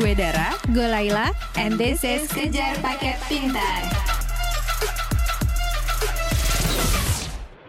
Gue Dara, Gue Laila. and this is Kejar Paket Pintar.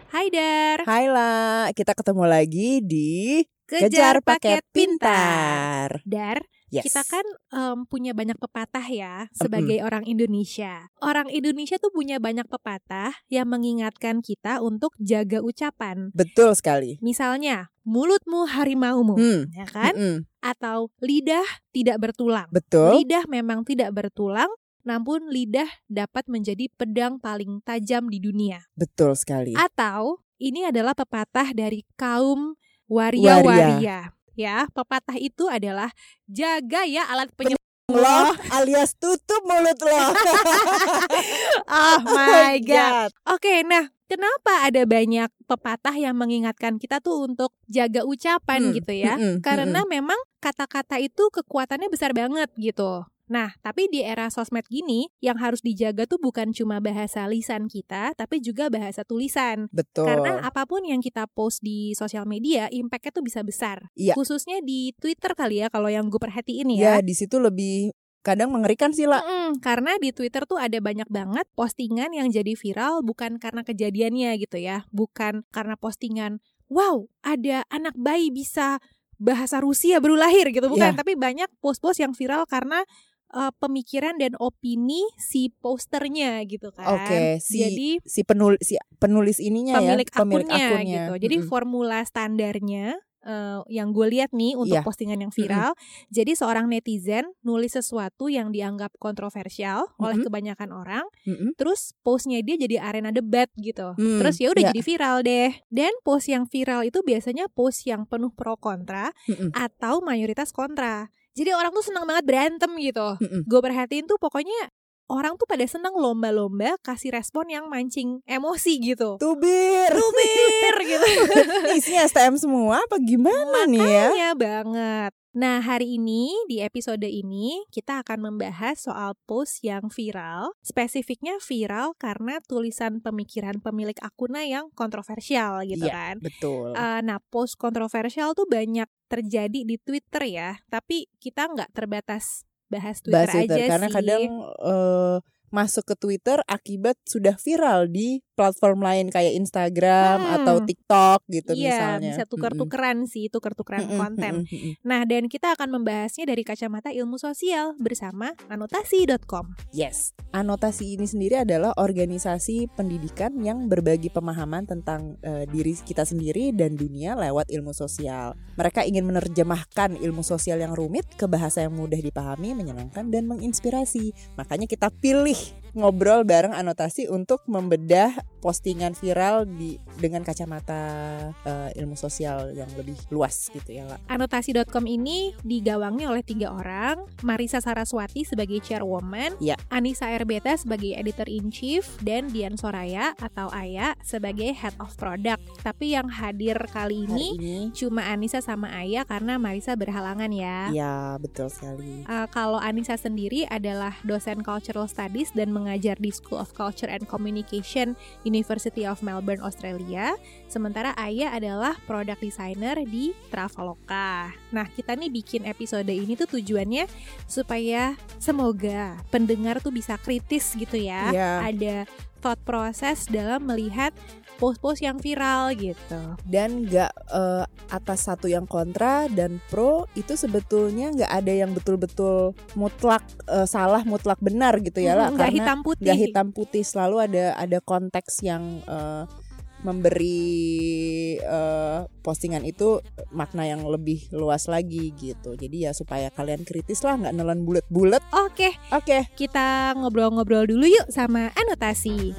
Hai Dar. Hai lah, kita ketemu lagi di Kejar Kejar Paket Pintar. Pintar. Dar, Yes. kita kan em, punya banyak pepatah ya sebagai orang Indonesia. Orang Indonesia tuh punya banyak pepatah yang mengingatkan kita untuk jaga ucapan. betul sekali. Misalnya, mulutmu harimaumu, Hmm. ya kan? mm-mm, Atau lidah tidak bertulang. Betul. Lidah memang tidak bertulang, namun lidah dapat menjadi pedang paling tajam di dunia. Betul sekali. Atau ini adalah pepatah dari kaum waria-waria. Ya, pepatah itu adalah jaga ya alat penyembuh. Loh, alias tutup mulut lo. Oh my god. Oke, nah kenapa ada banyak pepatah yang mengingatkan kita tuh untuk jaga ucapan Hmm, gitu ya? mm-mm, Karena memang kata-kata itu kekuatannya besar banget gitu. Nah, tapi di era sosmed gini, yang harus dijaga tuh bukan cuma bahasa lisan kita, tapi juga bahasa tulisan. Betul. Karena apa pun yang kita post di sosial media, impactnya tuh bisa besar. Iya. Khususnya di Twitter kali ya, kalau yang gue perhatiin ya ya. di situ lebih kadang mengerikan sih lah. Mm-mm, karena di Twitter tuh ada banyak banget postingan yang jadi viral bukan karena kejadiannya gitu ya. Bukan karena postingan, wow ada anak bayi bisa bahasa Rusia baru lahir gitu. Bukan, Iya. tapi banyak post-post yang viral karena uh, pemikiran dan opini si posternya gitu kan. Oke, si Jadi si penulis si penulis ininya pemilik ya, pemilik akunnya, akunnya. gitu. Jadi Mm-mm. formula standarnya eh, yang gue lihat nih untuk Iya. postingan yang viral. Jadi seorang netizen nulis sesuatu yang dianggap kontroversial oleh Mm-mm. kebanyakan orang, Mm-mm. terus postnya dia jadi arena debat gitu. Hmm, Terus ya udah iya. jadi viral deh. Dan post yang viral itu biasanya post yang penuh pro kontra Mm-mm. atau mayoritas kontra. Jadi orang tuh senang banget berantem gitu. Mm-mm. Gue perhatiin tuh pokoknya orang tuh pada senang lomba-lomba kasih respon yang mancing emosi gitu. Tubir. Tubir gitu. Isinya STM semua apa gimana nih ya? Iya banget. Nah, hari ini di episode ini kita akan membahas soal post yang viral. Spesifiknya viral karena tulisan pemikiran pemilik akunnya yang kontroversial gitu Iya, kan. Betul. Eh, nah, post kontroversial tuh banyak terjadi di Twitter ya, tapi kita nggak terbatas bahas Twitter Bahas Twitter aja karena sih. kadang eh, masuk ke Twitter akibat sudah viral di platform lain kayak Instagram Hmm. atau TikTok gitu Iya, misalnya. bisa tuker-tukeran sih, tuker-tukeran Mm-mm, konten. mm-mm, mm-mm. Nah, dan kita akan membahasnya dari kacamata ilmu sosial bersama anotasi.com. Yes, anotasi ini sendiri adalah organisasi pendidikan yang berbagi pemahaman tentang eh, diri kita sendiri dan dunia lewat ilmu sosial. Mereka ingin menerjemahkan ilmu sosial yang rumit ke bahasa yang mudah dipahami, menyenangkan dan menginspirasi. Makanya kita pilih ngobrol bareng anotasi untuk membedah postingan viral di dengan kacamata eh, ilmu sosial yang lebih luas gitu ya, Kak. Anotasi.com ini digawangi oleh tiga orang, Marisa Saraswati sebagai chairwoman, Ya. Anissa Erbeta sebagai editor in chief, dan Dian Soraya atau Aya sebagai head of product. Tapi yang hadir kali ini Hari ini cuma Anissa sama Aya karena Marisa berhalangan ya. ya betul sekali. Uh, kalau Anissa sendiri adalah dosen Cultural Studies dan mengajar di School of Culture and Communication University of Melbourne, Australia. Sementara Aya adalah product designer di Traveloka. Nah, kita nih bikin episode ini tuh tujuannya supaya semoga pendengar tuh bisa kritis gitu ya. Ya. Ada thought process dalam melihat post-post yang viral gitu. dan nggak eh, atas satu yang kontra dan pro itu sebetulnya nggak ada yang betul-betul mutlak eh, salah mutlak benar gitu ya lah Mm, nggak karena hitam putih. nggak hitam putih selalu ada ada konteks yang eh, memberi eh, postingan itu makna yang lebih luas lagi gitu jadi ya supaya kalian kritis lah nggak nelan bulat-bulat Oke, oke kita ngobrol-ngobrol dulu yuk sama anotasi.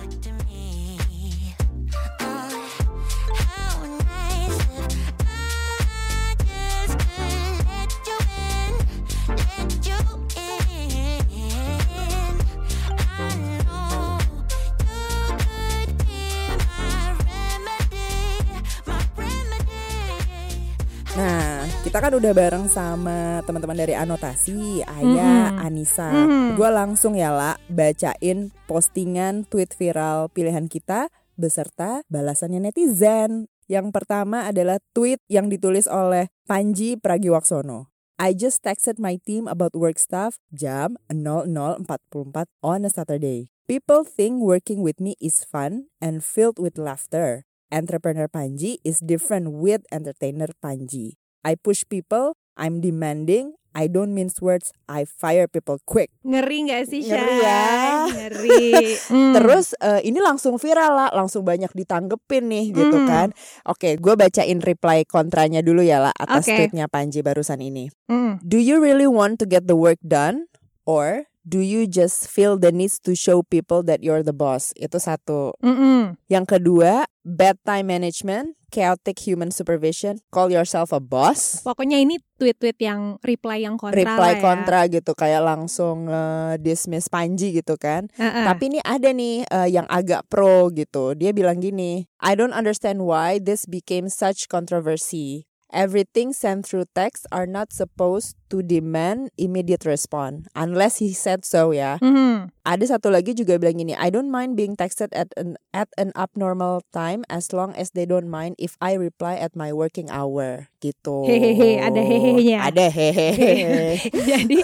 Nah, kita kan udah bareng sama teman-teman dari anotasi, Aya, Mhm. Anissa. Mhm. Gue langsung ya lah bacain postingan tweet viral pilihan kita beserta balasannya netizen. Yang pertama adalah tweet yang ditulis oleh Panji Pragiwaksono. I just texted my team about work stuff jam 00.44 on a Saturday. People think working with me is fun and filled with laughter. Entrepreneur Panji is different with entertainer Panji. I push people, I'm demanding, I don't mince words, I fire people quick. Ngeri nggak sih, Shay? Ngeri ya. Ngeri. Hmm. Terus eh, ini langsung viral lah, langsung banyak ditanggepin nih gitu Hmm. kan. Oke, gue bacain reply kontranya dulu ya lah atas Oke. tweetnya Panji barusan ini. Hmm. Do you really want to get the work done? Or do you just feel the need to show people that you're the boss? Itu satu. Mm-mm. Yang kedua, bad time management, chaotic human supervision, call yourself a boss. Pokoknya ini tweet-tweet yang reply yang kontra Reply ya. kontra gitu kayak langsung eh, dismiss Panji gitu kan. Heeh. Tapi ini ada nih eh, yang agak pro gitu. Dia bilang gini, I don't understand why this became such controversy. Everything sent through text are not supposed to demand immediate response unless he said so ya. Mhm. Ada satu lagi juga bilang gini, I don't mind being texted at an at an abnormal time as long as they don't mind if I reply at my working hour gitu. Hehehe, ada hehehnya. Ada hehehe. Jadi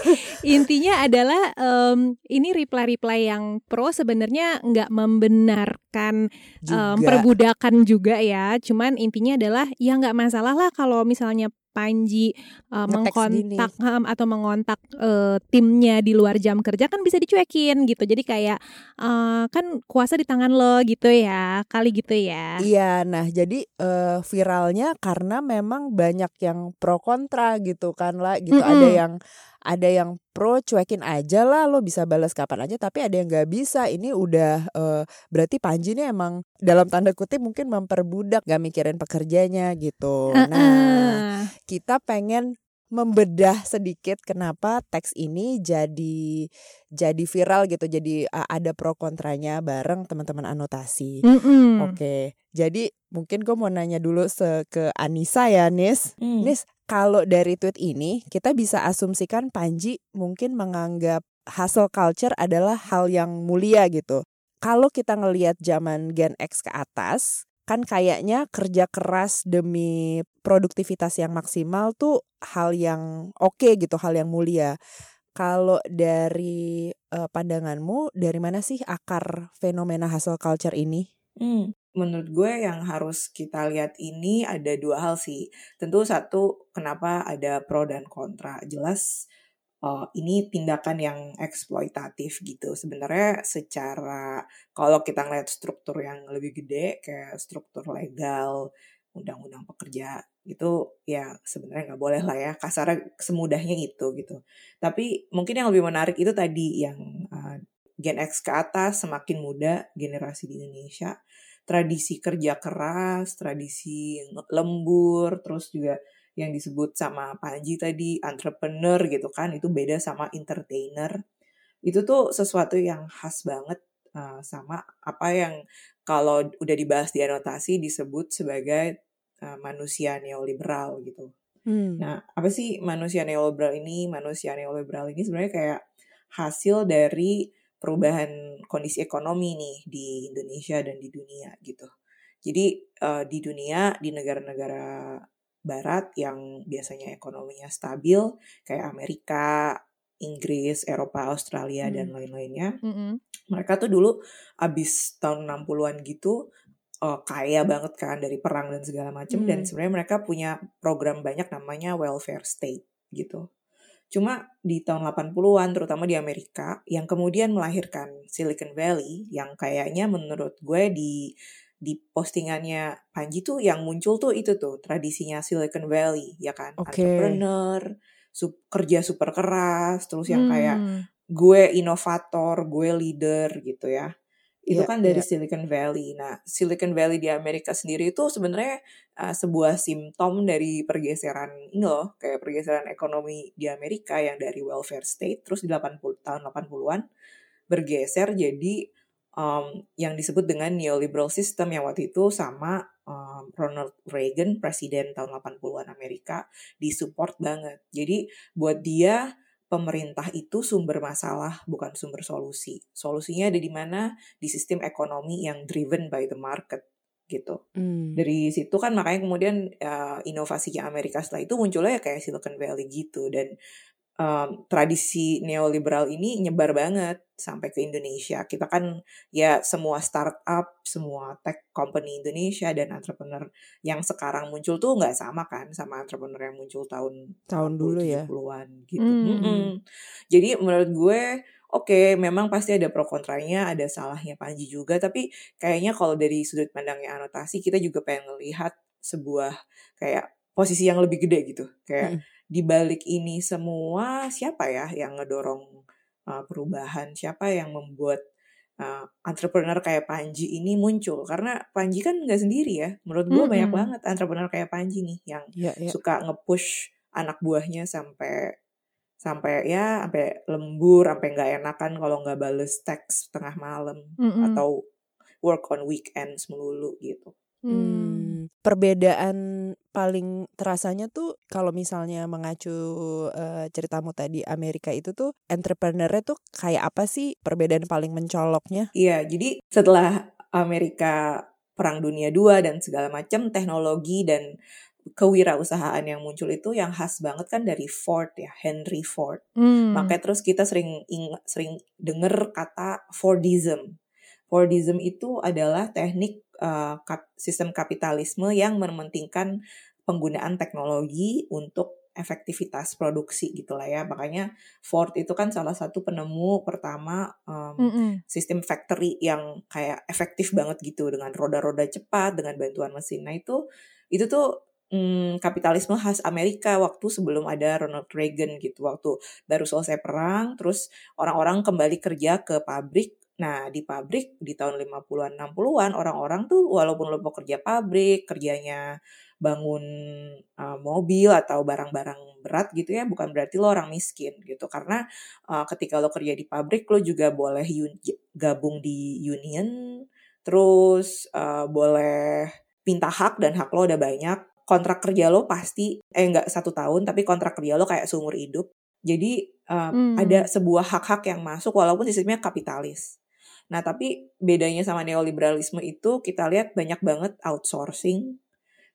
intinya adalah em, ini reply-reply yang pro sebenarnya nggak membenarkan em, Juga. perbudakan juga ya. Cuman intinya adalah ya nggak masalah lah kalau misalnya Panji Nge-text mengkontak em, atau mengontak eh, timnya di luar jam kerja kan bisa dicuekin gitu. Jadi kayak eh, kan kuasa di tangan lo gitu ya, kali gitu ya. Iya, nah jadi eh, viralnya karena memang banyak yang pro kontra gitu kan lah, gitu ada Mm-mm. yang ada yang pro cuekin aja lah, lo bisa balas kapan aja, tapi ada yang nggak bisa. Ini udah eh, berarti Panji ini emang dalam tanda kutip mungkin memperbudak, gak mikirin pekerjanya gitu. Nah, Heeh. kita pengen membedah sedikit kenapa teks ini jadi jadi viral gitu, jadi ada pro kontranya bareng teman-teman anotasi. Mm-mm. Oke, jadi mungkin gue mau nanya dulu se ke Anissa ya, Nis. Hmm. Nis, kalau dari tweet ini kita bisa asumsikan Panji mungkin menganggap hustle culture adalah hal yang mulia gitu. Kalau kita ngelihat zaman Gen X ke atas, kan kayaknya kerja keras demi produktivitas yang maksimal tuh hal yang oke gitu, hal yang mulia. Kalau dari eh, pandanganmu, dari mana sih akar fenomena hustle culture ini? Hmm, menurut gue yang harus kita lihat ini ada dua hal sih. Tentu satu, kenapa ada pro dan kontra. Jelas eh, ini tindakan yang eksploitatif gitu. Sebenarnya secara kalau kita ngeliat struktur yang lebih gede kayak struktur legal, undang-undang pekerja itu ya sebenarnya nggak boleh lah ya kasarnya semudahnya itu gitu. Tapi mungkin yang lebih menarik itu tadi yang eh, Gen X ke atas semakin muda generasi di Indonesia tradisi kerja keras, tradisi lembur, terus juga yang disebut sama Panji tadi entrepreneur gitu kan itu beda sama entertainer. Itu tuh sesuatu yang khas banget uh, sama apa yang kalau udah dibahas di anotasi disebut sebagai uh, manusia neoliberal gitu. Hmm. Nah, apa sih manusia neoliberal ini? Manusia neoliberal ini sebenarnya kayak hasil dari perubahan kondisi ekonomi nih di Indonesia dan di dunia gitu. Jadi eh, di dunia di negara-negara barat yang biasanya ekonominya stabil kayak Amerika, Inggris, Eropa, Australia dan lain-lainnya. Mm-mm. Mereka tuh dulu abis tahun 60-an gitu eh, kaya banget kan dari perang dan segala macam dan Hmm. sebenarnya mereka punya program banyak namanya welfare state gitu. Cuma di tahun 80-an terutama di Amerika yang kemudian melahirkan Silicon Valley yang kayaknya menurut gue di di postingannya Panji tuh yang muncul tuh itu tuh tradisinya Silicon Valley ya kan Oke. entrepreneur sup- kerja super keras terus yang kayak Hmm. gue inovator, gue leader gitu ya. Itu Iya, kan dari iya. Silicon Valley. Nah, Silicon Valley di Amerika sendiri itu sebenarnya uh, sebuah simptom dari pergeseran ini loh, kayak pergeseran ekonomi di Amerika yang dari welfare state terus di 80 tahun 80-an bergeser jadi um, yang disebut dengan neoliberal system yang waktu itu sama um, Ronald Reagan presiden tahun 80-an Amerika disupport banget. Jadi buat dia pemerintah itu sumber masalah bukan sumber solusi. Solusinya ada di mana? Di sistem ekonomi yang driven by the market gitu. Hmm. Dari situ kan makanya kemudian uh, inovasinya Amerika setelah itu munculnya ya kayak Silicon Valley gitu dan um, tradisi neoliberal ini nyebar banget sampai ke Indonesia. Kita kan ya semua startup, semua tech company Indonesia dan entrepreneur yang sekarang muncul tuh nggak sama kan sama entrepreneur yang muncul tahun tahun dulu ya. 70-an gitu. Hmm. Mm-mm. Jadi menurut gue oke okay, memang pasti ada pro kontranya, ada salahnya Panji juga, tapi kayaknya kalau dari sudut pandangnya anotasi kita juga pengen melihat sebuah kayak posisi yang lebih gede gitu. Kayak Mm. Di balik ini semua siapa ya yang ngedorong uh, perubahan? Siapa yang membuat uh, entrepreneur kayak Panji ini muncul? Karena Panji kan nggak sendiri ya. Menurut gue Mm-mm. banyak banget entrepreneur kayak Panji nih yang Ya, ya. suka nge-push anak buahnya sampai sampai ya sampai lembur, sampai nggak enakan kalau nggak bales teks tengah malam Mm-mm. atau work on weekends melulu gitu. Hmm. Hmm, perbedaan paling terasanya tuh kalau misalnya mengacu eh, ceritamu tadi Amerika itu tuh entrepreneurnya tuh kayak apa sih perbedaan paling mencoloknya? Iya, jadi setelah Amerika Perang Dunia II dan segala macam teknologi dan kewirausahaan yang muncul itu yang khas banget kan dari Ford ya, Henry Ford. Hmm. Makanya terus kita sering ing- sering denger kata Fordism. Fordism itu adalah teknik uh, kap- sistem kapitalisme yang mementingkan penggunaan teknologi untuk efektivitas produksi gitu lah ya. Makanya Ford itu kan salah satu penemu pertama um, Mm-mm. sistem factory yang kayak efektif banget gitu dengan roda-roda cepat dengan bantuan mesin. Nah itu itu tuh mm, kapitalisme khas Amerika waktu sebelum ada Ronald Reagan gitu waktu baru selesai perang terus orang-orang kembali kerja ke pabrik. Nah, di pabrik di tahun 50-an 60-an orang-orang tuh walaupun lo mau kerja pabrik, kerjanya bangun uh, mobil atau barang-barang berat gitu ya, bukan berarti lo orang miskin gitu. Karena uh, ketika lo kerja di pabrik lo juga boleh gabung di union, terus uh, boleh minta hak dan hak lo udah banyak. Kontrak kerja lo pasti eh nggak satu tahun tapi kontrak kerja lo kayak seumur hidup. Jadi uh, Hmm. ada sebuah hak-hak yang masuk walaupun sistemnya kapitalis. Nah, tapi bedanya sama neoliberalisme itu kita lihat banyak banget outsourcing,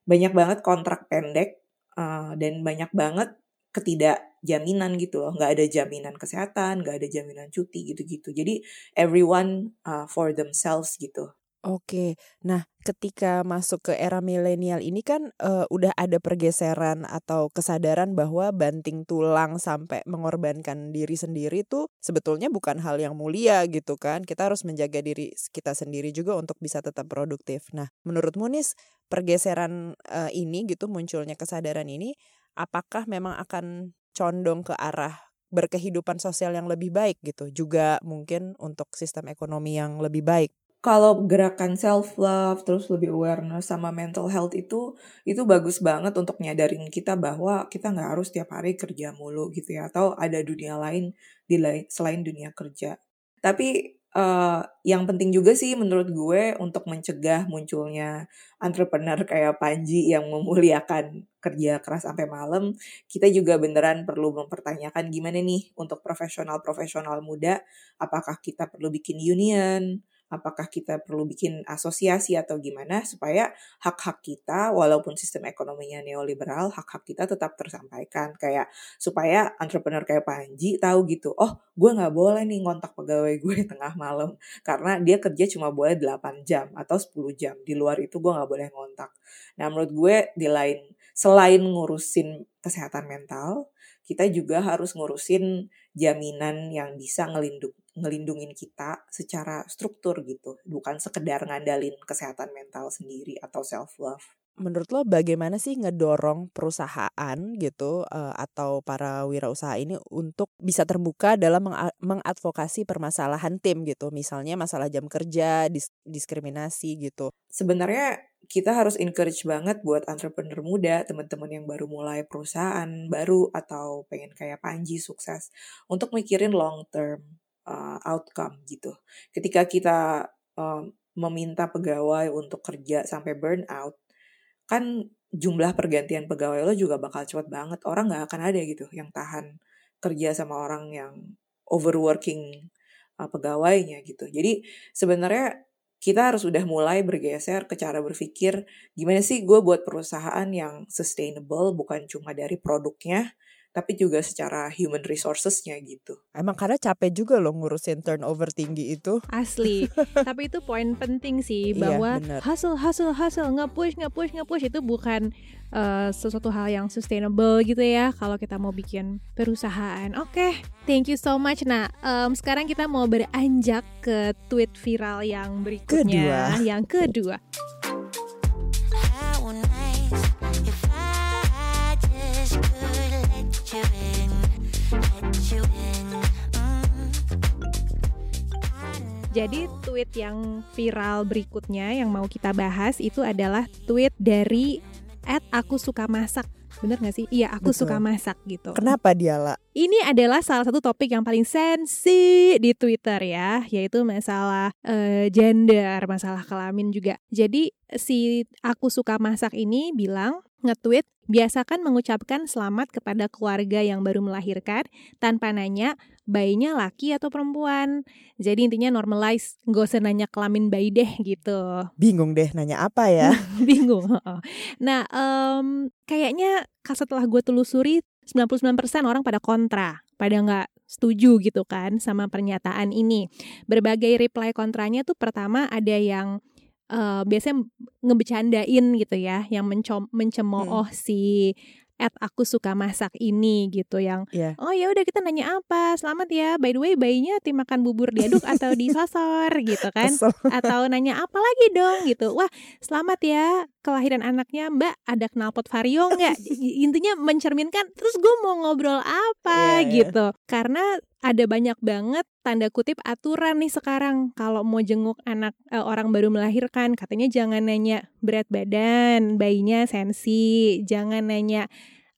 banyak banget kontrak pendek, uh, dan banyak banget ketidakjaminan gitu loh. Nggak ada jaminan kesehatan, nggak ada jaminan cuti gitu-gitu. Jadi everyone uh, for themselves gitu. Oke, nah ketika masuk ke era milenial ini kan eh, udah ada pergeseran atau kesadaran bahwa banting tulang sampai mengorbankan diri sendiri tuh sebetulnya bukan hal yang mulia gitu kan. Kita harus menjaga diri kita sendiri juga untuk bisa tetap produktif. Nah, menurutmu Nis, pergeseran eh, ini gitu munculnya kesadaran ini apakah memang akan condong ke arah berkehidupan sosial yang lebih baik gitu juga mungkin untuk sistem ekonomi yang lebih baik kalau gerakan self love terus lebih awareness sama mental health itu itu bagus banget untuk nyadarin kita bahwa kita nggak harus tiap hari kerja mulu gitu ya atau ada dunia lain di lain selain dunia kerja. Tapi uh, yang penting juga sih menurut gue untuk mencegah munculnya entrepreneur kayak Panji yang memuliakan kerja keras sampai malam kita juga beneran perlu mempertanyakan gimana nih untuk profesional-profesional muda apakah kita perlu bikin union apakah kita perlu bikin asosiasi atau gimana supaya hak-hak kita walaupun sistem ekonominya neoliberal hak-hak kita tetap tersampaikan. Kayak supaya entrepreneur kayak Panji tahu gitu oh gue nggak boleh nih ngontak pegawai gue tengah malam karena dia kerja cuma boleh 8 jam atau 10 jam. Di luar itu gue nggak boleh ngontak. Nah menurut gue di lain selain ngurusin kesehatan mental kita juga harus ngurusin jaminan yang bisa ngelindung ngelindungin kita secara struktur gitu, bukan sekedar ngandalin kesehatan mental sendiri atau self love. Menurut lo bagaimana sih ngedorong perusahaan gitu uh, atau para wirausaha ini untuk bisa terbuka dalam meng mengadvokasi permasalahan tim gitu, misalnya masalah jam kerja, dis diskriminasi gitu. Sebenarnya kita harus encourage banget buat entrepreneur muda, teman-teman yang baru mulai perusahaan baru atau pengen kayak Panji sukses untuk mikirin long term uh, outcome gitu. Ketika kita um, meminta pegawai untuk kerja sampai burnout, kan jumlah pergantian pegawai lo juga bakal cepet banget. Orang nggak akan ada gitu yang tahan kerja sama orang yang overworking uh, pegawainya gitu. Jadi sebenarnya kita harus udah mulai bergeser ke cara berpikir gimana sih gue buat perusahaan yang sustainable bukan cuma dari produknya tapi juga secara human resourcesnya gitu. Emang karena capek juga loh ngurusin turnover tinggi itu. Asli. Tapi itu poin penting sih Iya, bahwa bener. hustle hustle hustle nge-push nge-push nge-push itu bukan uh, sesuatu hal yang sustainable gitu ya kalau kita mau bikin perusahaan. Oke, thank you so much. Nah, em, sekarang kita mau beranjak ke tweet viral yang berikutnya, Kedua. yang kedua. Jadi tweet yang viral berikutnya yang mau kita bahas itu adalah tweet dari at aku suka masak. Bener gak sih? Iya, aku Betul. suka masak gitu. Kenapa dia lah? Ini adalah salah satu topik yang paling sensi di Twitter ya, yaitu masalah eh, gender, masalah kelamin juga. Jadi si aku suka masak ini bilang nge-tweet biasakan mengucapkan selamat kepada keluarga yang baru melahirkan tanpa nanya bayinya laki atau perempuan. Jadi intinya normalize, gak usah nanya kelamin bayi deh gitu. Bingung deh nanya apa ya? Bingung. heeh. Nah, em, kayaknya ka- setelah gue telusuri 99% orang pada kontra, pada nggak setuju gitu kan sama pernyataan ini. Berbagai reply kontranya tuh pertama ada yang eh, biasanya ngebecandain gitu ya, yang mencom mencemooh si at aku suka masak ini gitu yang Iya. oh ya udah kita nanya apa? Selamat ya. By the way bayinya tim makan bubur diaduk atau disosor gitu kan. Kesel. atau nanya apa lagi dong? Gitu. Wah selamat ya kelahiran anaknya. Mbak ada knalpot vario nggak? Intinya mencerminkan terus gue mau ngobrol apa? Iya, iya. gitu. Karena ada banyak banget tanda kutip aturan nih sekarang. Kalau mau jenguk anak eh, orang baru melahirkan katanya jangan nanya berat badan bayinya sensi. Jangan nanya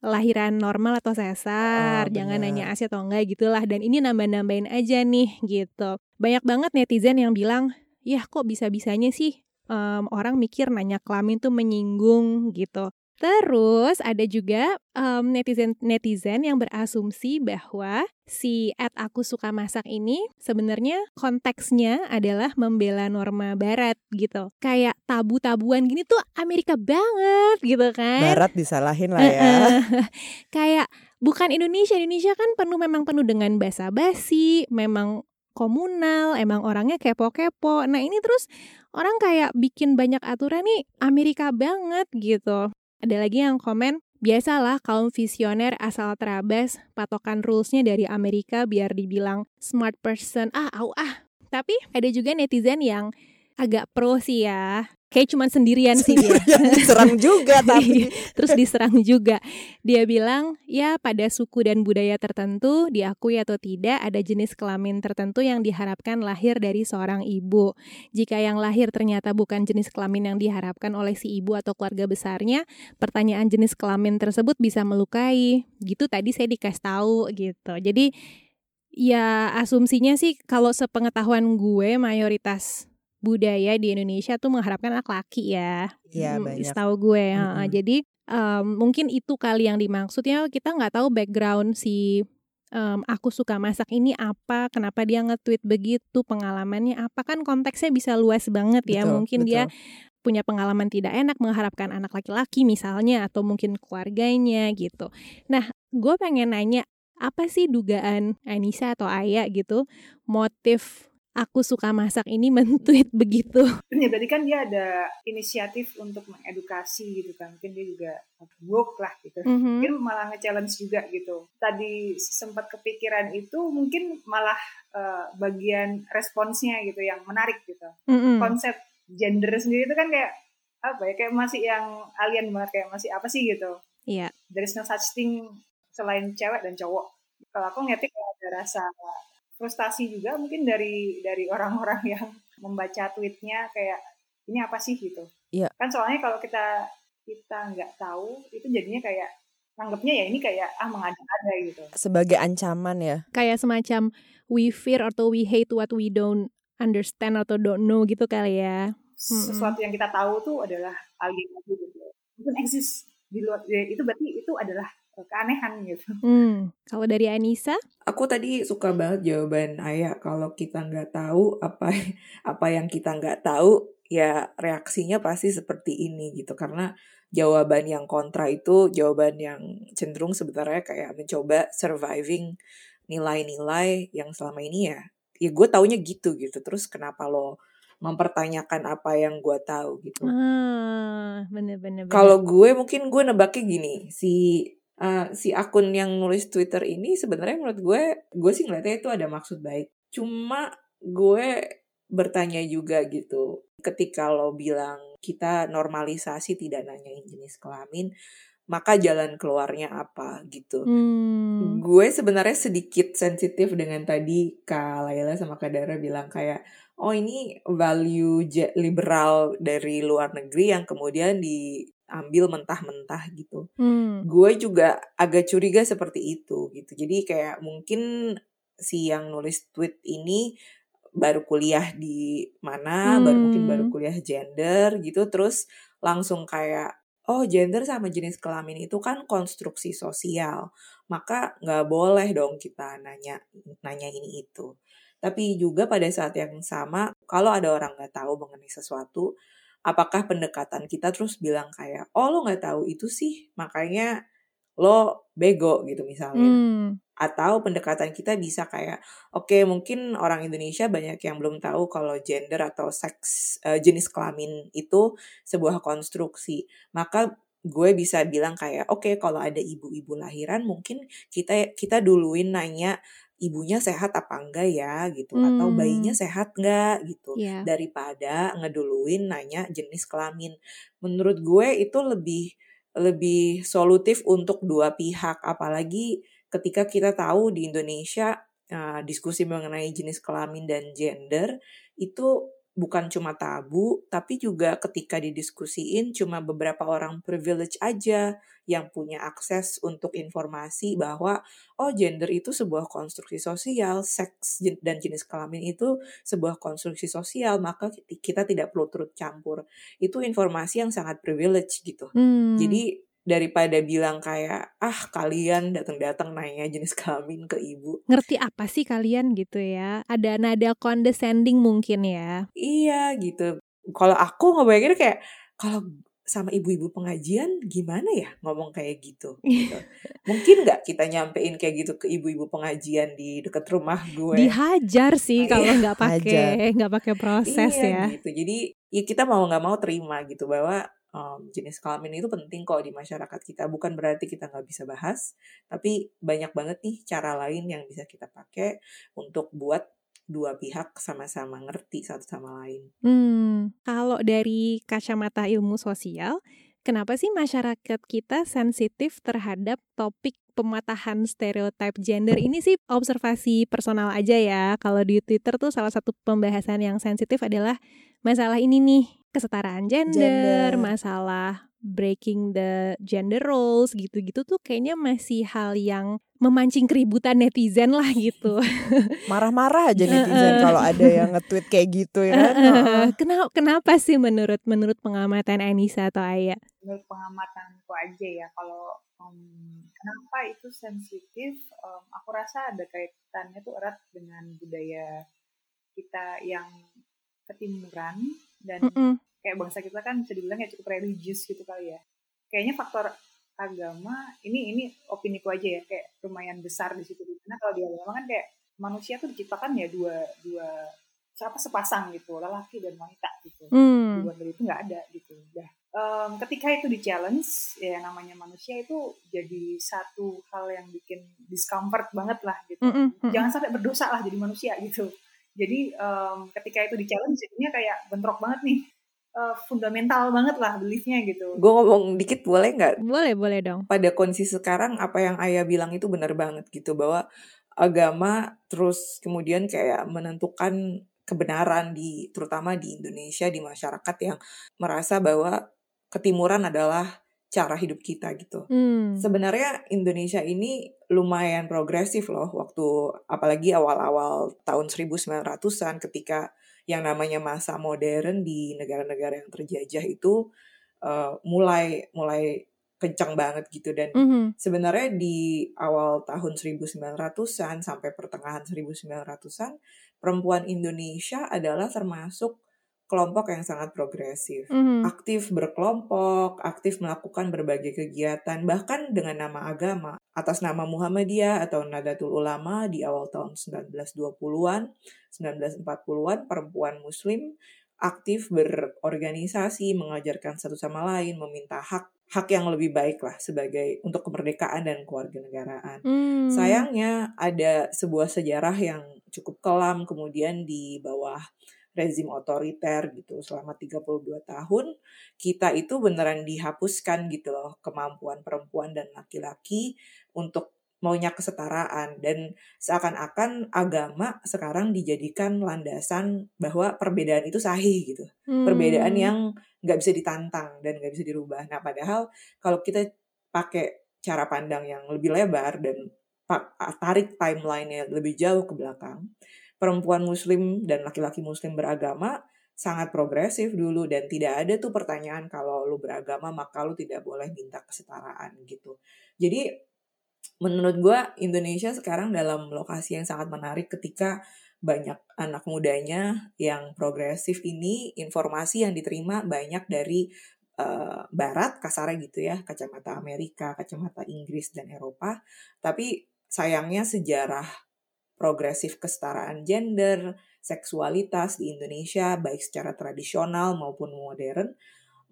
lahiran normal atau sesar Oh, jangan nanya ASI atau enggak gitulah dan ini nambah-nambahin aja nih gitu banyak banget netizen yang bilang ya kok bisa-bisanya sih em, orang mikir nanya kelamin tuh menyinggung gitu. Terus ada juga em, netizen-netizen yang berasumsi bahwa si at aku suka masak ini sebenarnya konteksnya adalah membela norma barat gitu. Kayak tabu-tabuan gini tuh Amerika banget gitu kan. Barat disalahin lah ya. Kayak bukan Indonesia, Indonesia kan penuh memang penuh dengan basa-basi, memang komunal, emang orangnya kepo-kepo. Nah ini terus orang kayak bikin banyak aturan nih Amerika banget gitu. Ada lagi yang komen, biasalah kaum visioner asal terabas patokan rulesnya dari Amerika biar dibilang smart person. Ah, au ah. Tapi ada juga netizen yang agak pro sih ya. Kayak cuman sendirian sih dia. Diserang juga tapi terus diserang juga. Dia bilang, ya pada suku dan budaya tertentu, diakui atau tidak, ada jenis kelamin tertentu yang diharapkan lahir dari seorang ibu. Jika yang lahir ternyata bukan jenis kelamin yang diharapkan oleh si ibu atau keluarga besarnya, pertanyaan jenis kelamin tersebut bisa melukai. Gitu tadi saya dikasih tahu gitu. Jadi ya asumsinya sih kalau sepengetahuan gue mayoritas budaya di Indonesia tuh mengharapkan anak laki ya. Iya, Hmm, banyak. Setahu gue. heeh. Mm-mm. Jadi em, mungkin itu kali yang dimaksudnya kita nggak tahu background si em, aku suka masak ini apa, kenapa dia nge-tweet begitu, pengalamannya apa kan konteksnya bisa luas banget ya. Betul, mungkin dia betul. punya pengalaman tidak enak mengharapkan anak laki-laki misalnya atau mungkin keluarganya gitu. Nah, gue pengen nanya apa sih dugaan Anissa atau Aya gitu motif aku suka masak ini men-tweet begitu? ya berarti kan dia ada inisiatif untuk mengedukasi gitu kan mungkin dia juga woke lah gitu Mhm. mungkin malah nge-challenge juga gitu tadi sempat kepikiran itu mungkin malah eh, bagian responsnya gitu yang menarik gitu Mm-mm. konsep gender sendiri itu kan kayak apa ya kayak masih yang alien banget kayak masih apa sih gitu Iya. there is no such thing selain cewek dan cowok kalau aku ngeliatnya kayak ada rasa frustasi juga mungkin dari dari orang-orang yang membaca tweetnya kayak ini apa sih gitu Iya. kan soalnya kalau kita kita nggak tahu itu jadinya kayak anggapnya ya ini kayak ah mengada-ada gitu Sebagai ancaman ya. Kayak semacam we fear atau we hate what we don't understand atau don't know gitu kali ya. sesuatu yang kita tahu tuh adalah alien gitu mungkin eksis di luar ya, itu berarti itu adalah keanehan gitu. Hmm, kalau dari Anissa? Aku tadi suka banget jawaban Ayah kalau kita nggak tahu apa apa yang kita nggak tahu ya reaksinya pasti seperti ini gitu karena jawaban yang kontra itu jawaban yang cenderung sebenarnya kayak mencoba surviving nilai-nilai yang selama ini ya ya gue taunya gitu gitu terus kenapa lo mempertanyakan apa yang gue tahu gitu Ah, bener-bener. kalau gue mungkin gue nebaknya gini si uh, si akun yang nulis Twitter ini sebenarnya menurut gue gue sih ngeliatnya itu ada maksud baik cuma gue bertanya juga gitu ketika lo bilang kita normalisasi tidak nanyain jenis kelamin maka jalan keluarnya apa gitu Hmm. gue sebenarnya sedikit sensitif dengan tadi Kak Laila sama Kak Dara bilang kayak oh ini value liberal dari luar negeri yang kemudian diambil mentah-mentah gitu. Hmm. Gue juga agak curiga seperti itu gitu. Jadi kayak mungkin si yang nulis tweet ini baru kuliah di mana, baru mungkin baru Hmm. kuliah gender gitu terus langsung kayak oh gender sama jenis kelamin itu kan konstruksi sosial maka nggak boleh dong kita nanya nanya ini itu tapi juga pada saat yang sama kalau ada orang nggak tahu mengenai sesuatu apakah pendekatan kita terus bilang kayak oh lo nggak tahu itu sih makanya lo bego gitu misalnya Hmm. atau pendekatan kita bisa kayak oke mungkin orang Indonesia banyak yang belum tahu kalau gender atau seks eh, jenis kelamin itu sebuah konstruksi maka gue bisa bilang kayak oke kalau ada ibu-ibu lahiran mungkin kita kita duluin nanya ibunya sehat apa enggak ya gitu atau Hmm. bayinya sehat enggak gitu Iya. daripada ngeduluin nanya jenis kelamin menurut gue itu lebih lebih solutif untuk dua pihak apalagi ketika kita tahu di Indonesia uh, diskusi mengenai jenis kelamin dan gender itu bukan cuma tabu, tapi juga ketika didiskusiin cuma beberapa orang privilege aja yang punya akses untuk informasi bahwa oh gender itu sebuah konstruksi sosial, seks dan jenis kelamin itu sebuah konstruksi sosial, maka kita tidak perlu turut campur. Itu informasi yang sangat privilege gitu. Hmm. Jadi daripada bilang kayak ah kalian datang-datang nanya jenis kelamin ke ibu. ngerti apa sih kalian gitu ya? Ada nada condescending mungkin ya. Iya gitu. Kalau aku ngebayangin kayak kalau sama ibu-ibu pengajian gimana ya ngomong kayak gitu. gitu. Mungkin nggak kita nyampein kayak gitu ke ibu-ibu pengajian di deket rumah gue. Dihajar sih Iya, kalau nggak pakai nggak pakai proses iya, ya. gitu. Jadi ya kita mau nggak mau terima gitu bahwa um, jenis kelamin itu penting kok di masyarakat kita. Bukan berarti kita nggak bisa bahas, tapi banyak banget nih cara lain yang bisa kita pakai untuk buat dua pihak sama-sama ngerti satu sama lain. Hmm, kalau dari kacamata ilmu sosial, kenapa sih masyarakat kita sensitif terhadap topik pematahan stereotip gender ini sih observasi personal aja ya. Kalau di Twitter tuh salah satu pembahasan yang sensitif adalah masalah ini nih, kesetaraan gender, Gender. masalah breaking the gender roles gitu-gitu tuh kayaknya masih hal yang memancing keributan netizen lah gitu. Marah-marah aja netizen kalau ada yang nge-tweet kayak gitu ya kan. Heeh. kenapa kenapa sih menurut menurut pengamatan Anissa atau Aya? menurut pengamatanku aja ya kalau em, kenapa itu sensitif em, aku rasa ada kaitannya tuh erat dengan budaya kita yang ketimuran dan Mm-mm. kayak bangsa kita kan bisa dibilang ya cukup religius gitu kali ya. Kayaknya faktor agama ini ini opini ku aja ya kayak lumayan besar di situ. Karena kalau di agama kan kayak manusia tuh diciptakan ya dua dua siapa sepasang gitu lelaki dan wanita gitu. Luar dari itu nggak ada gitu. Dah Em, ketika itu di challenge ya namanya manusia itu jadi satu hal yang bikin discomfort banget lah gitu. Mm-mm, mm-mm. jangan sampai berdosa lah jadi manusia gitu jadi em, ketika itu di challenge jadinya kayak bentrok banget nih Eh, fundamental banget lah beliefnya gitu Gue ngomong dikit boleh nggak? Boleh, boleh dong. Pada kondisi sekarang apa yang ayah bilang itu benar banget gitu bahwa agama terus kemudian kayak menentukan kebenaran di terutama di Indonesia di masyarakat yang merasa bahwa ketimuran adalah cara hidup kita gitu. Hmm. Sebenarnya Indonesia ini lumayan progresif loh waktu apalagi awal-awal tahun 1900-an ketika yang namanya masa modern di negara-negara yang terjajah itu eh, mulai mulai kencang banget gitu dan Mhm. sebenarnya di awal tahun 1900-an sampai pertengahan 1900-an perempuan Indonesia adalah termasuk kelompok yang sangat progresif Mhm. aktif berkelompok, aktif melakukan berbagai kegiatan, bahkan dengan nama agama. Atas nama Muhammadiyah atau Nadatul Ulama di awal tahun 1920-an, 1940-an, perempuan muslim aktif berorganisasi, mengajarkan satu sama lain, meminta hak hak yang lebih baik lah sebagai untuk kemerdekaan dan kewarganegaraan. Hmm. Sayangnya ada sebuah sejarah yang cukup kelam kemudian di bawah rezim otoriter gitu selama 32 tahun kita itu beneran dihapuskan gitu loh kemampuan perempuan dan laki-laki untuk maunya kesetaraan dan seakan-akan agama sekarang dijadikan landasan bahwa perbedaan itu sahih gitu perbedaan Hmm. yang nggak bisa ditantang dan nggak bisa dirubah. Nah, padahal kalau kita pakai cara pandang yang lebih lebar dan tarik timeline-nya lebih jauh ke belakang, perempuan muslim dan laki-laki muslim beragama sangat progresif dulu dan tidak ada tuh pertanyaan kalau lu beragama maka lu tidak boleh minta kesetaraan gitu. Jadi menurut gua Indonesia sekarang dalam lokasi yang sangat menarik ketika banyak anak mudanya yang progresif ini informasi yang diterima banyak dari eh, barat kasarnya gitu ya kacamata Amerika, kacamata Inggris dan Eropa tapi sayangnya sejarah progresif kesetaraan gender, seksualitas di Indonesia baik secara tradisional maupun modern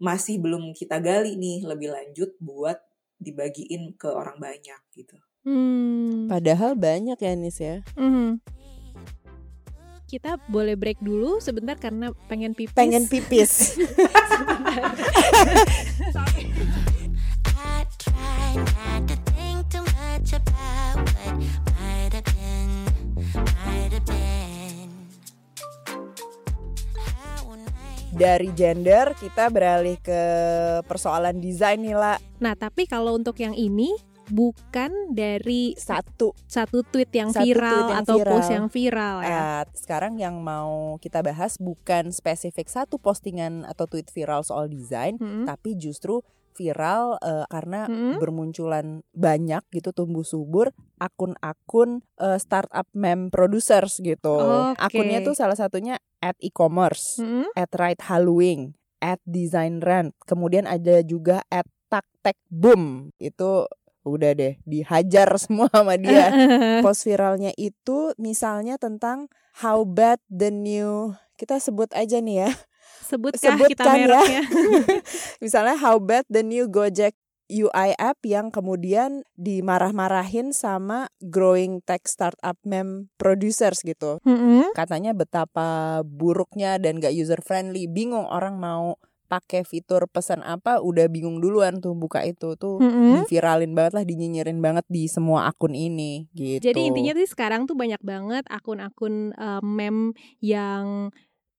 masih belum kita gali nih lebih lanjut buat dibagiin ke orang banyak gitu. Hmm. Padahal banyak ya Nis ya. Mhm. Kita boleh break dulu sebentar karena pengen pipis. Pengen pipis. Dari gender kita beralih ke persoalan desain nih lah. Nah, tapi kalau untuk yang ini bukan dari Satu. satu tweet yang Satu viral tweet yang atau viral. post yang viral ya. Eh, sekarang yang mau kita bahas bukan spesifik satu postingan atau tweet viral soal desain, Mm-mm. tapi justru viral eh, karena Mm-mm. bermunculan banyak gitu tumbuh subur akun-akun eh, startup meme producers gitu. Oke. Akunnya tuh salah satunya at e-commerce, Mm-mm. at right Halloween, at design rent, kemudian ada juga at tak tech boom. Itu udah deh dihajar semua sama dia. Post viralnya itu misalnya tentang how bad the new kita sebut aja nih ya. Sebutkah kita Sebutkan ya. mereknya? Misalnya how bad the new Gojek UI app yang kemudian dimarah-marahin sama growing tech startup meme producers gitu. Mm-mm. Katanya betapa buruknya dan gak user friendly. Bingung orang mau pakai fitur pesan apa udah bingung duluan tuh buka itu tuh Mm-mm. diviralin banget lah dinyinyirin banget di semua akun ini gitu. Jadi intinya tuh sekarang tuh banyak banget akun-akun eh, meme yang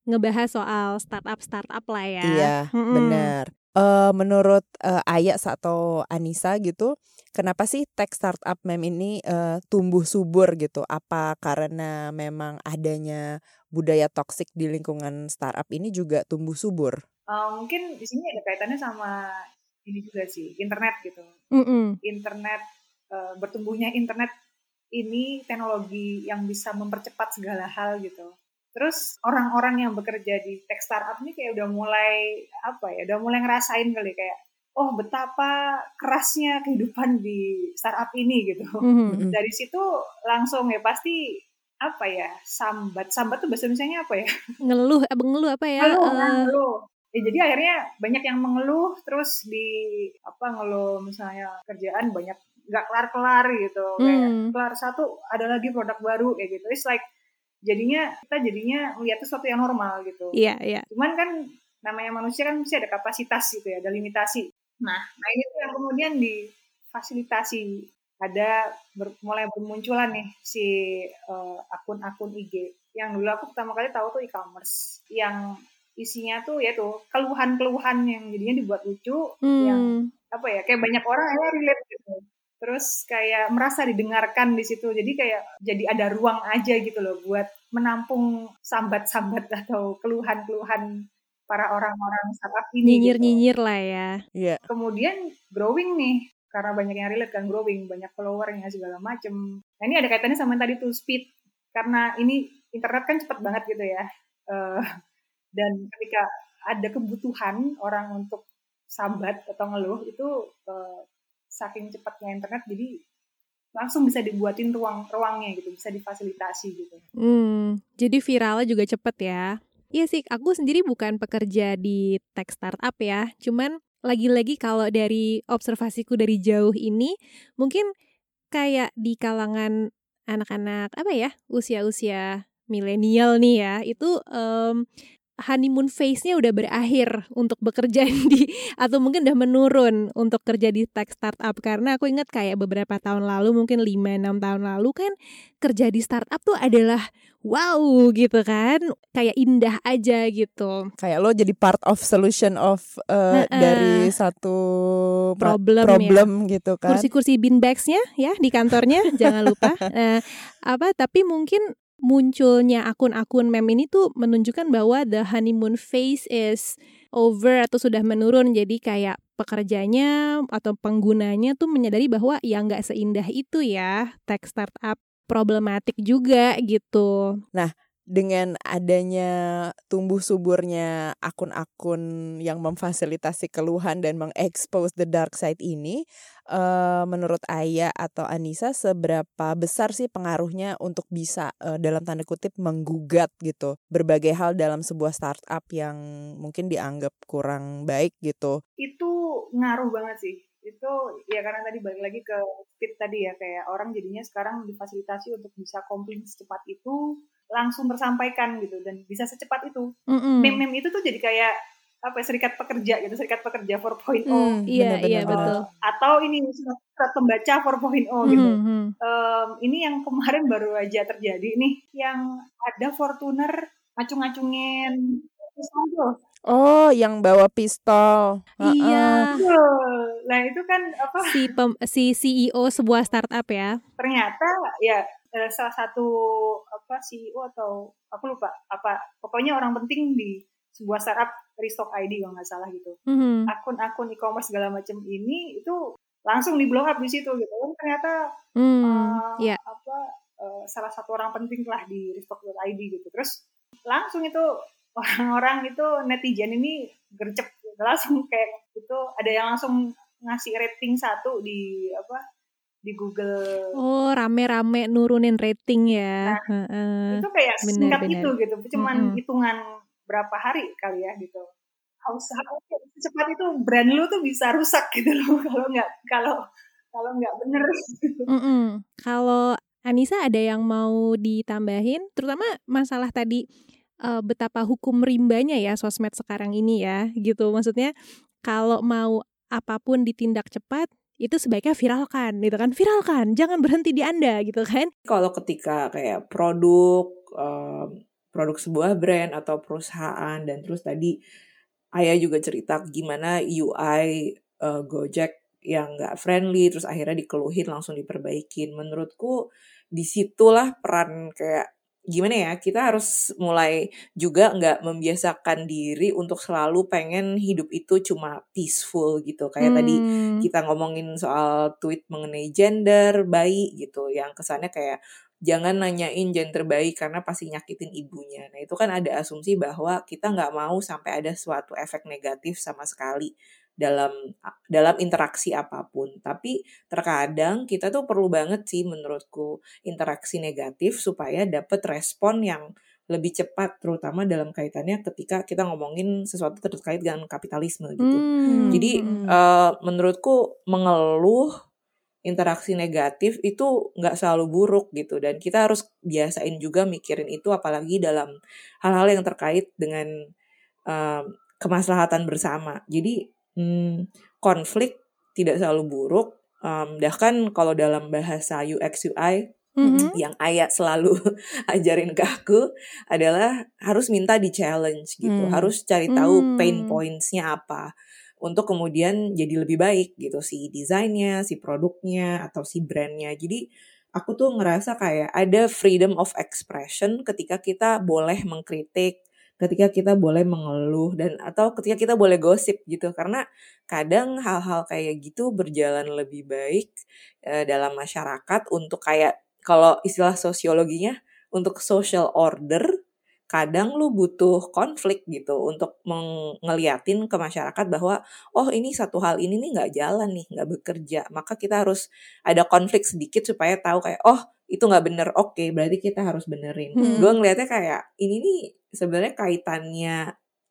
ngebahas soal startup-startup lah ya. Iya, Mm-mm. benar. Eh, menurut eh, Aya atau Anissa gitu, kenapa sih tech startup meme ini eh, tumbuh subur gitu? Apa karena memang adanya budaya toksik di lingkungan startup ini juga tumbuh subur? Eh, mungkin di sini ada kaitannya sama ini juga sih internet gitu Mm-mm. internet eh, bertumbuhnya internet ini teknologi yang bisa mempercepat segala hal gitu terus orang-orang yang bekerja di tech startup ini kayak udah mulai apa ya udah mulai ngerasain kali kayak oh betapa kerasnya kehidupan di startup ini gitu Mhm. dari situ langsung ya pasti apa ya sambat sambat tuh bahasa Indonesia apa ya Ngeluh, eh, ngeluh apa ya? ngeluh kan, ngeluh. Ya, jadi akhirnya banyak yang mengeluh terus di apa ngeluh misalnya kerjaan banyak nggak kelar-kelar gitu kayak Hmm. kelar satu ada lagi produk baru kayak gitu it's like jadinya kita jadinya melihat sesuatu yang normal gitu. Iya, iya. cuman kan namanya manusia kan mesti ada kapasitas gitu ya ada limitasi. Nah nah ini tuh yang kemudian difasilitasi. Ada ber- mulai bermunculan nih si eh, akun-akun IG yang dulu aku pertama kali tahu tuh e-commerce. Yang isinya tuh ya tuh keluhan-keluhan yang jadinya dibuat lucu yang Hmm. apa ya kayak banyak orang akhirnya relate gitu terus kayak merasa didengarkan di situ jadi kayak jadi ada ruang aja gitu loh buat menampung sambat-sambat atau keluhan-keluhan para orang-orang startup ini. gitu. Nyinyir-nyinyir lah ya. Iya. Kemudian growing nih, karena banyak yang relate kan growing, banyak followernya segala macem. Nah ini ada kaitannya sama yang tadi tuh speed, karena ini internet kan cepet banget gitu ya. Eh, dan ketika ada kebutuhan orang untuk sambat atau ngeluh itu eh, saking cepatnya internet jadi langsung bisa dibuatin ruang ruangnya gitu, bisa difasilitasi gitu. Hmm, jadi viralnya juga cepet ya. Iya sih, aku sendiri bukan pekerja di tech startup ya. Cuman lagi-lagi kalau dari observasiku dari jauh ini, mungkin kayak di kalangan anak-anak apa ya, usia-usia milenial nih ya, itu em, honeymoon phase-nya udah berakhir untuk bekerja di atau mungkin udah menurun untuk kerja di tech startup karena aku ingat kayak beberapa tahun lalu mungkin 5 6 tahun lalu kan kerja di startup tuh adalah wow gitu kan kayak indah aja gitu Kayak lo jadi part of solution of uh, Heeh. dari satu ma- Problem ya. problem gitu kan. kursi-kursi beanbags-nya ya di kantornya jangan lupa Nah, apa tapi mungkin munculnya akun-akun meme ini tuh menunjukkan bahwa the honeymoon phase is over atau sudah menurun. Jadi kayak pekerjanya atau penggunanya tuh menyadari bahwa ya nggak seindah itu ya tech startup problematik juga gitu dengan adanya tumbuh suburnya akun-akun yang memfasilitasi keluhan dan mengekspos the dark side ini, eh, menurut Aya atau Anissa seberapa besar sih pengaruhnya untuk bisa eh, dalam tanda kutip menggugat gitu berbagai hal dalam sebuah startup yang mungkin dianggap kurang baik gitu. itu ngaruh banget sih itu ya karena tadi balik lagi ke speed tadi ya kayak orang jadinya sekarang difasilitasi untuk bisa komplain secepat itu langsung tersampaikan gitu dan bisa secepat itu meme-meme itu tuh jadi kayak apa ya, serikat pekerja gitu serikat pekerja 4.0 Hmm, iya, benar-benar, iya, betul. atau ini surat, surat pembaca 4.0 gitu Mhm. Em, ini yang kemarin baru aja terjadi nih yang ada Fortuner ngacung-ngacungin pistol tuh. Oh, yang bawa pistol. Heeh. Iya, Tuh. Nah itu kan apa si pem- si CEO sebuah startup ya. ternyata ya eh, salah satu apa CEO atau aku lupa apa pokoknya orang penting di sebuah startup restock ID kalau nggak salah gitu Mhm. akun-akun e-commerce segala macam ini itu langsung di blow up di situ gitu kan ternyata Hmm, eh, ya. apa eh, salah satu orang penting lah di restock.id gitu terus langsung itu orang-orang itu netizen ini gercep gitu. langsung kayak itu ada yang langsung ngasih rating satu di apa di Google Oh, rame-rame nurunin rating ya. Heeh. itu kayak singkat itu gitu cuman Mm-mm. hitungan berapa hari kali ya gitu harus secepat itu brand lu tuh bisa rusak gitu loh kalau nggak kalau kalau nggak bener Mm-mm. Kalau Anissa ada yang mau ditambahin, terutama masalah tadi eh, betapa hukum rimbanya ya sosmed sekarang ini ya, gitu. Maksudnya kalau mau apa pun ditindak cepat, itu sebaiknya viralkan, gitu kan? Viralkan, jangan berhenti di anda, gitu kan? kalau ketika kayak produk em, produk sebuah brand atau perusahaan dan terus tadi Ayah juga cerita gimana UI eh, Gojek yang nggak friendly terus akhirnya dikeluhin langsung diperbaikin menurutku di situlah peran kayak gimana ya kita harus mulai juga nggak membiasakan diri untuk selalu pengen hidup itu cuma peaceful gitu kayak tadi Hmm. kita ngomongin soal tweet mengenai gender bayi gitu yang kesannya kayak jangan nanyain gender bayi karena pasti nyakitin ibunya. Nah itu kan ada asumsi bahwa kita nggak mau sampai ada suatu efek negatif sama sekali dalam dalam interaksi apa pun. Tapi terkadang kita tuh perlu banget sih menurutku interaksi negatif supaya dapat respon yang lebih cepat terutama dalam kaitannya ketika kita ngomongin sesuatu terkait dengan kapitalisme gitu. Hmm. Jadi Hmm. eh, menurutku mengeluh interaksi negatif itu nggak selalu buruk gitu dan kita harus biasain juga mikirin itu apalagi dalam hal-hal yang terkait dengan em, kemaslahatan bersama. Jadi hmm, konflik tidak selalu buruk. Em, bahkan kalau dalam bahasa UX UI Mhm. yang ayat selalu ajarin ke aku adalah harus minta di challenge gitu Hmm. harus cari tahu Hmm. pain pointsnya apa untuk kemudian jadi lebih baik gitu si desainnya si produknya atau si brandnya jadi aku tuh ngerasa kayak ada freedom of expression ketika kita boleh mengkritik ketika kita boleh mengeluh dan atau ketika kita boleh gosip gitu. Karena kadang hal-hal kayak gitu berjalan lebih baik eh, dalam masyarakat untuk kayak kalau istilah sosiologinya untuk social order kadang lu butuh konflik gitu untuk ngeliatin ke masyarakat bahwa oh ini satu hal ini nih nggak jalan nih nggak bekerja. Maka kita harus ada konflik sedikit supaya tahu kayak oh itu nggak bener oke okay, berarti kita harus benerin. Hmm. gue ngelihatnya kayak ini nih sebenarnya kaitannya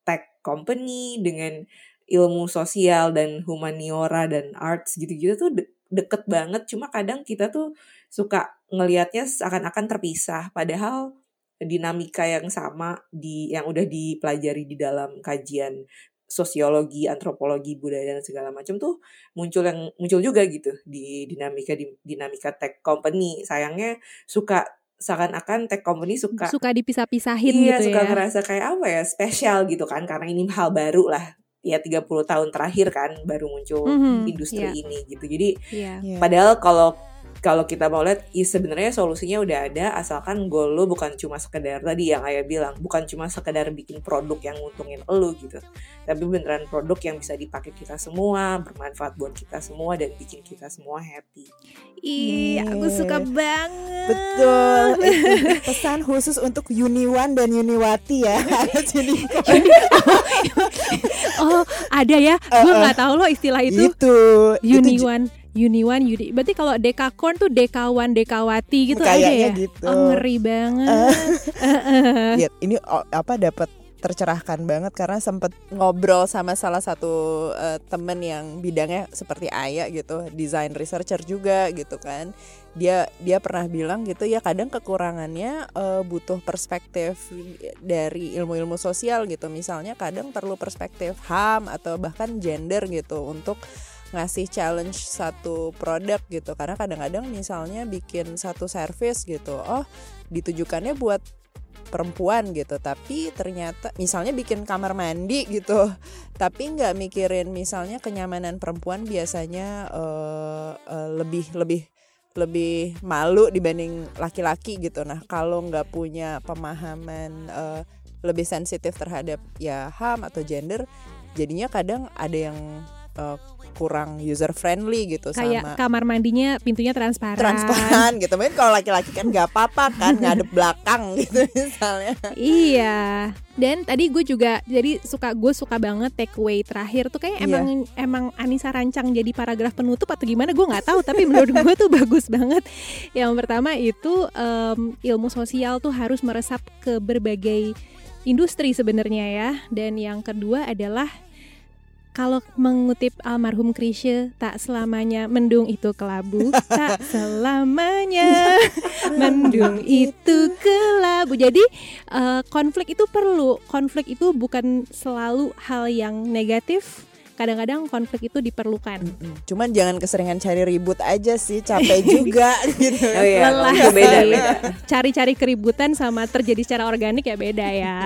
tech company dengan ilmu sosial dan humaniora dan arts gitu-gitu tuh de- deket banget. Cuma kadang kita tuh suka ngelihatnya seakan-akan terpisah. Padahal dinamika yang sama di yang udah dipelajari di dalam kajian sosiologi, antropologi, budaya dan segala macam tuh muncul yang muncul juga gitu di dinamika di dinamika tech company. Sayangnya suka seakan-akan tech company suka Suka dipisah-pisahin iya, gitu suka ya. ngerasa kayak apa ya, spesial gitu kan karena ini hal baru lah. Ya 30 tahun terakhir kan baru muncul Mhm, industri iya. ini gitu. Jadi. Iya. Padahal kalau kalau kita mau lihat, i sebenarnya solusinya udah ada, asalkan goal lu bukan cuma sekedar tadi yang ayah bilang, bukan cuma sekedar bikin produk yang nguntungin elu gitu, tapi beneran produk yang bisa dipakai kita semua, bermanfaat buat kita semua dan bikin kita semua happy. Ih, aku Iya. suka banget. Betul. Pesan khusus untuk Uniwan dan Uniwati ya. Jadi Oh, ada ya. Gue Uh-uh. nggak tahu loh istilah itu. itu. Itu ju- Uniwan, Yudi. Berarti kalau Dekakorn tuh Dekawan, Dekawati gitu Kayaknya ya? gitu. Oh, ngeri banget. Iya, ini oh, apa dapat tercerahkan banget karena sempet ngobrol sama salah satu eh, temen yang bidangnya seperti Aya gitu, design researcher juga gitu kan. Dia dia pernah bilang gitu ya kadang kekurangannya eh, butuh perspektif dari ilmu-ilmu sosial gitu. Misalnya kadang perlu perspektif HAM atau bahkan gender gitu untuk ngasih challenge satu produk gitu. Karena kadang-kadang misalnya bikin satu service gitu oh ditujukannya buat perempuan gitu. Tapi ternyata misalnya bikin kamar mandi gitu. Tapi nggak mikirin misalnya kenyamanan perempuan biasanya eh, eh, lebih lebih lebih malu dibanding laki-laki gitu. Nah kalau nggak punya pemahaman eh, lebih sensitif terhadap ya ham atau gender jadinya kadang ada yang eh, kurang user friendly gitu Kayak sama kamar mandinya pintunya transparan. transparan gitu. Mungkin kalau laki-laki kan nggak apa-apa kan ngadep belakang gitu misalnya. Iya. Dan tadi gue juga jadi suka gue suka banget takeaway terakhir tuh kayak Iya. emang emang Anissa rancang jadi paragraf penutup atau gimana gue nggak tahu tapi menurut gue tuh bagus banget. Yang pertama itu em, ilmu sosial tuh harus meresap ke berbagai industri sebenarnya ya. Dan yang kedua adalah kalau mengutip almarhum Krisye, tak selamanya mendung itu kelabu, tak selamanya mendung itu kelabu. Jadi eh, konflik itu perlu. Konflik itu bukan selalu hal yang negatif. Kadang-kadang konflik itu diperlukan. Cuman jangan keseringan cari ribut aja sih, capek juga gitu. Oh iya, Lelah beda. Cari-cari keributan sama terjadi secara organik ya beda ya.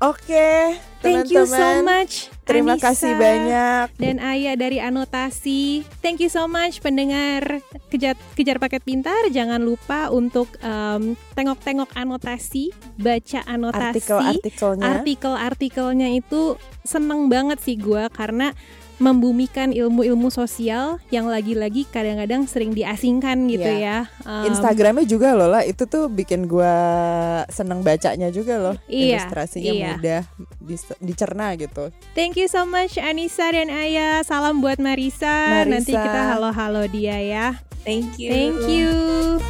Oke, Thank you so much. Terima Anissa. kasih banyak. dan Ayah dari Anotasi. Thank you so much pendengar kejar, kejar paket pintar. Jangan lupa untuk em, tengok-tengok anotasi, baca anotasi. Artikel-artikelnya. Artikel-artikelnya itu seneng banget sih gua karena membumikan ilmu-ilmu sosial yang lagi-lagi kadang-kadang sering diasingkan gitu Iya. ya. Em, Instagramnya juga loh lah, itu tuh bikin gua seneng bacanya juga loh. Iya, Ilustrasinya iya. mudah dis- dicerna gitu. Thank you so much Anissa dan Ayah. Salam buat Marisa. Marisa. Nanti kita halo-halo dia ya. Thank you. Thank you.